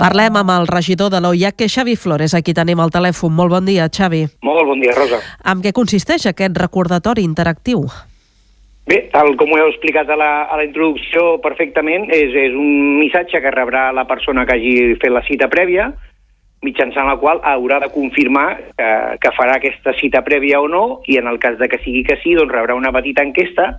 Parlem amb el regidor de l'OIAC, que és Xavi Flores. Aquí tenim el telèfon. Molt bon dia, Xavi. Molt bon dia, Rosa. Amb què consisteix aquest recordatori interactiu? Bé, tal com ho heu explicat a la, a la introducció perfectament, és, és un missatge que rebrà la persona que hagi fet la cita prèvia, mitjançant la qual haurà de confirmar que, que farà aquesta cita prèvia o no, i en el cas de que sigui que sí, doncs rebrà una petita enquesta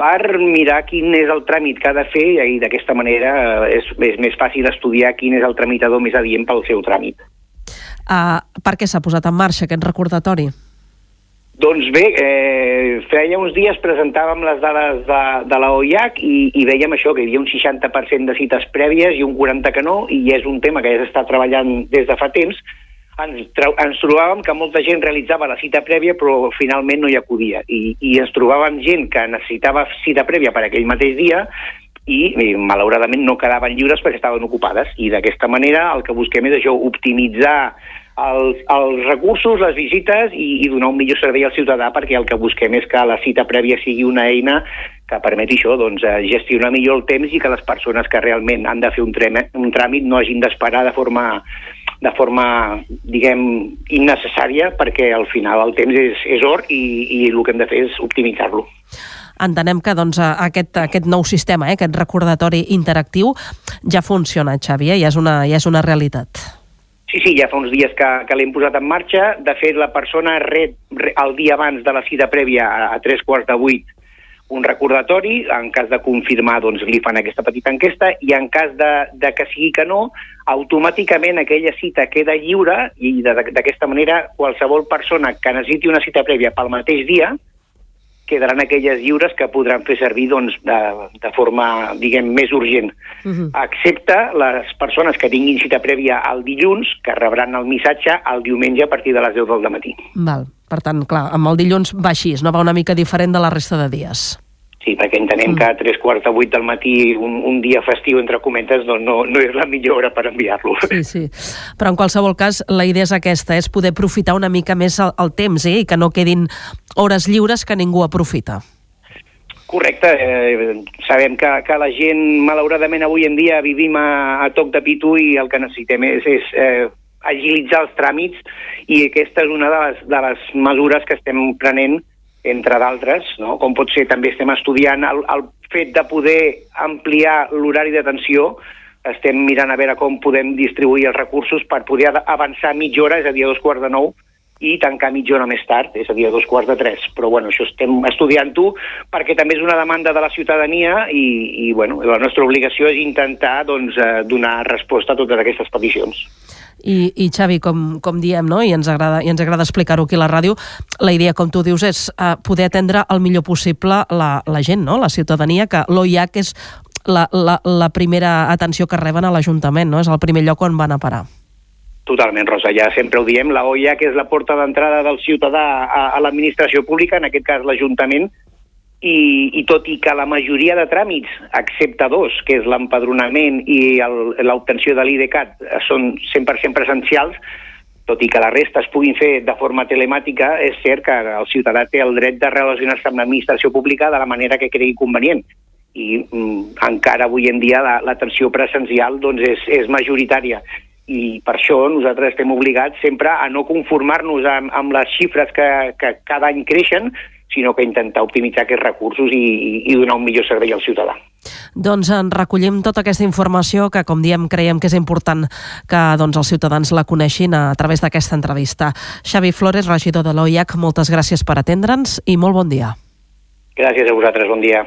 per mirar quin és el tràmit que ha de fer i d'aquesta manera eh, és, és més fàcil estudiar quin és el tramitador més adient pel seu tràmit. Uh, per què s'ha posat en marxa aquest recordatori? Doncs bé, eh, feia uns dies presentàvem les dades de, de la OIAC i, i veiem això, que hi havia un 60% de cites prèvies i un 40% que no, i és un tema que ja s'està treballant des de fa temps, ens, ens trobàvem que molta gent realitzava la cita prèvia però finalment no hi acudia. I, i ens trobàvem gent que necessitava cita prèvia per aquell mateix dia i, i malauradament no quedaven lliures perquè estaven ocupades. I d'aquesta manera el que busquem és això, optimitzar els, els recursos, les visites i, i donar un millor servei al ciutadà perquè el que busquem és que la cita prèvia sigui una eina que permeti això, doncs, eh, gestionar millor el temps i que les persones que realment han de fer un, tràmit, un tràmit no hagin d'esperar de forma de forma, diguem, innecessària, perquè al final el temps és, és or i, i el que hem de fer és optimitzar-lo. Entenem que doncs, aquest, aquest nou sistema, eh, aquest recordatori interactiu, ja funciona, Xavi, eh? ja, és una, ja és una realitat. Sí, sí, ja fa uns dies que, que l'hem posat en marxa. De fet, la persona ret, el dia abans de la cita prèvia a, a tres quarts de vuit un recordatori, en cas de confirmar doncs, li fan aquesta petita enquesta i en cas de, de que sigui que no, automàticament aquella cita queda lliure i d'aquesta manera qualsevol persona que necessiti una cita prèvia pel mateix dia quedaran aquelles lliures que podran fer servir doncs, de, de forma, diguem, més urgent. Uh -huh. Excepte les persones que tinguin cita prèvia el dilluns, que rebran el missatge el diumenge a partir de les 10 del matí. Val. Per tant, clar, amb el dilluns va així, no va una mica diferent de la resta de dies. Sí, perquè entenem mm. que a tres quarts de vuit del matí, un, un dia festiu, entre cometes, doncs no, no és la millor hora per enviar-lo. Sí, sí. Però en qualsevol cas, la idea és aquesta, és poder aprofitar una mica més el, el temps, eh? i que no quedin hores lliures que ningú aprofita. Correcte. Eh, sabem que, que la gent, malauradament, avui en dia vivim a, a toc de pitu i el que necessitem és, és eh, agilitzar els tràmits i aquesta és una de les, de les mesures que estem prenent entre d'altres, no? com pot ser també estem estudiant el, el fet de poder ampliar l'horari d'atenció, estem mirant a veure com podem distribuir els recursos per poder avançar mitja hora, és a dir, a dos quarts de nou, i tancar mitja hora més tard, és a dir, a dos quarts de tres. Però bueno, això estem estudiant-ho perquè també és una demanda de la ciutadania i, i bueno, la nostra obligació és intentar doncs, eh, donar resposta a totes aquestes peticions. I, i Xavi, com, com diem, no? i ens agrada, i ens agrada explicar-ho aquí a la ràdio, la idea, com tu dius, és uh, poder atendre el millor possible la, la gent, no? la ciutadania, que l'OIAC és la, la, la primera atenció que reben a l'Ajuntament, no? és el primer lloc on van a parar. Totalment, Rosa, ja sempre ho diem, la OIAC és la porta d'entrada del ciutadà a, a l'administració pública, en aquest cas l'Ajuntament, i, i tot i que la majoria de tràmits, excepte dos, que és l'empadronament i l'obtenció de l'IDCAT, són 100% presencials, tot i que la resta es puguin fer de forma telemàtica, és cert que el ciutadà té el dret de relacionar-se amb l'administració pública de la manera que cregui convenient. I mm, encara avui en dia l'atenció la, presencial doncs, és, és majoritària i per això nosaltres estem obligats sempre a no conformar-nos amb, amb les xifres que, que cada any creixen, sinó que intentar optimitzar aquests recursos i, i donar un millor servei al ciutadà. Doncs en recollim tota aquesta informació que, com diem, creiem que és important que doncs, els ciutadans la coneixin a, través d'aquesta entrevista. Xavi Flores, regidor de l'OIAC, moltes gràcies per atendre'ns i molt bon dia. Gràcies a vosaltres, bon dia.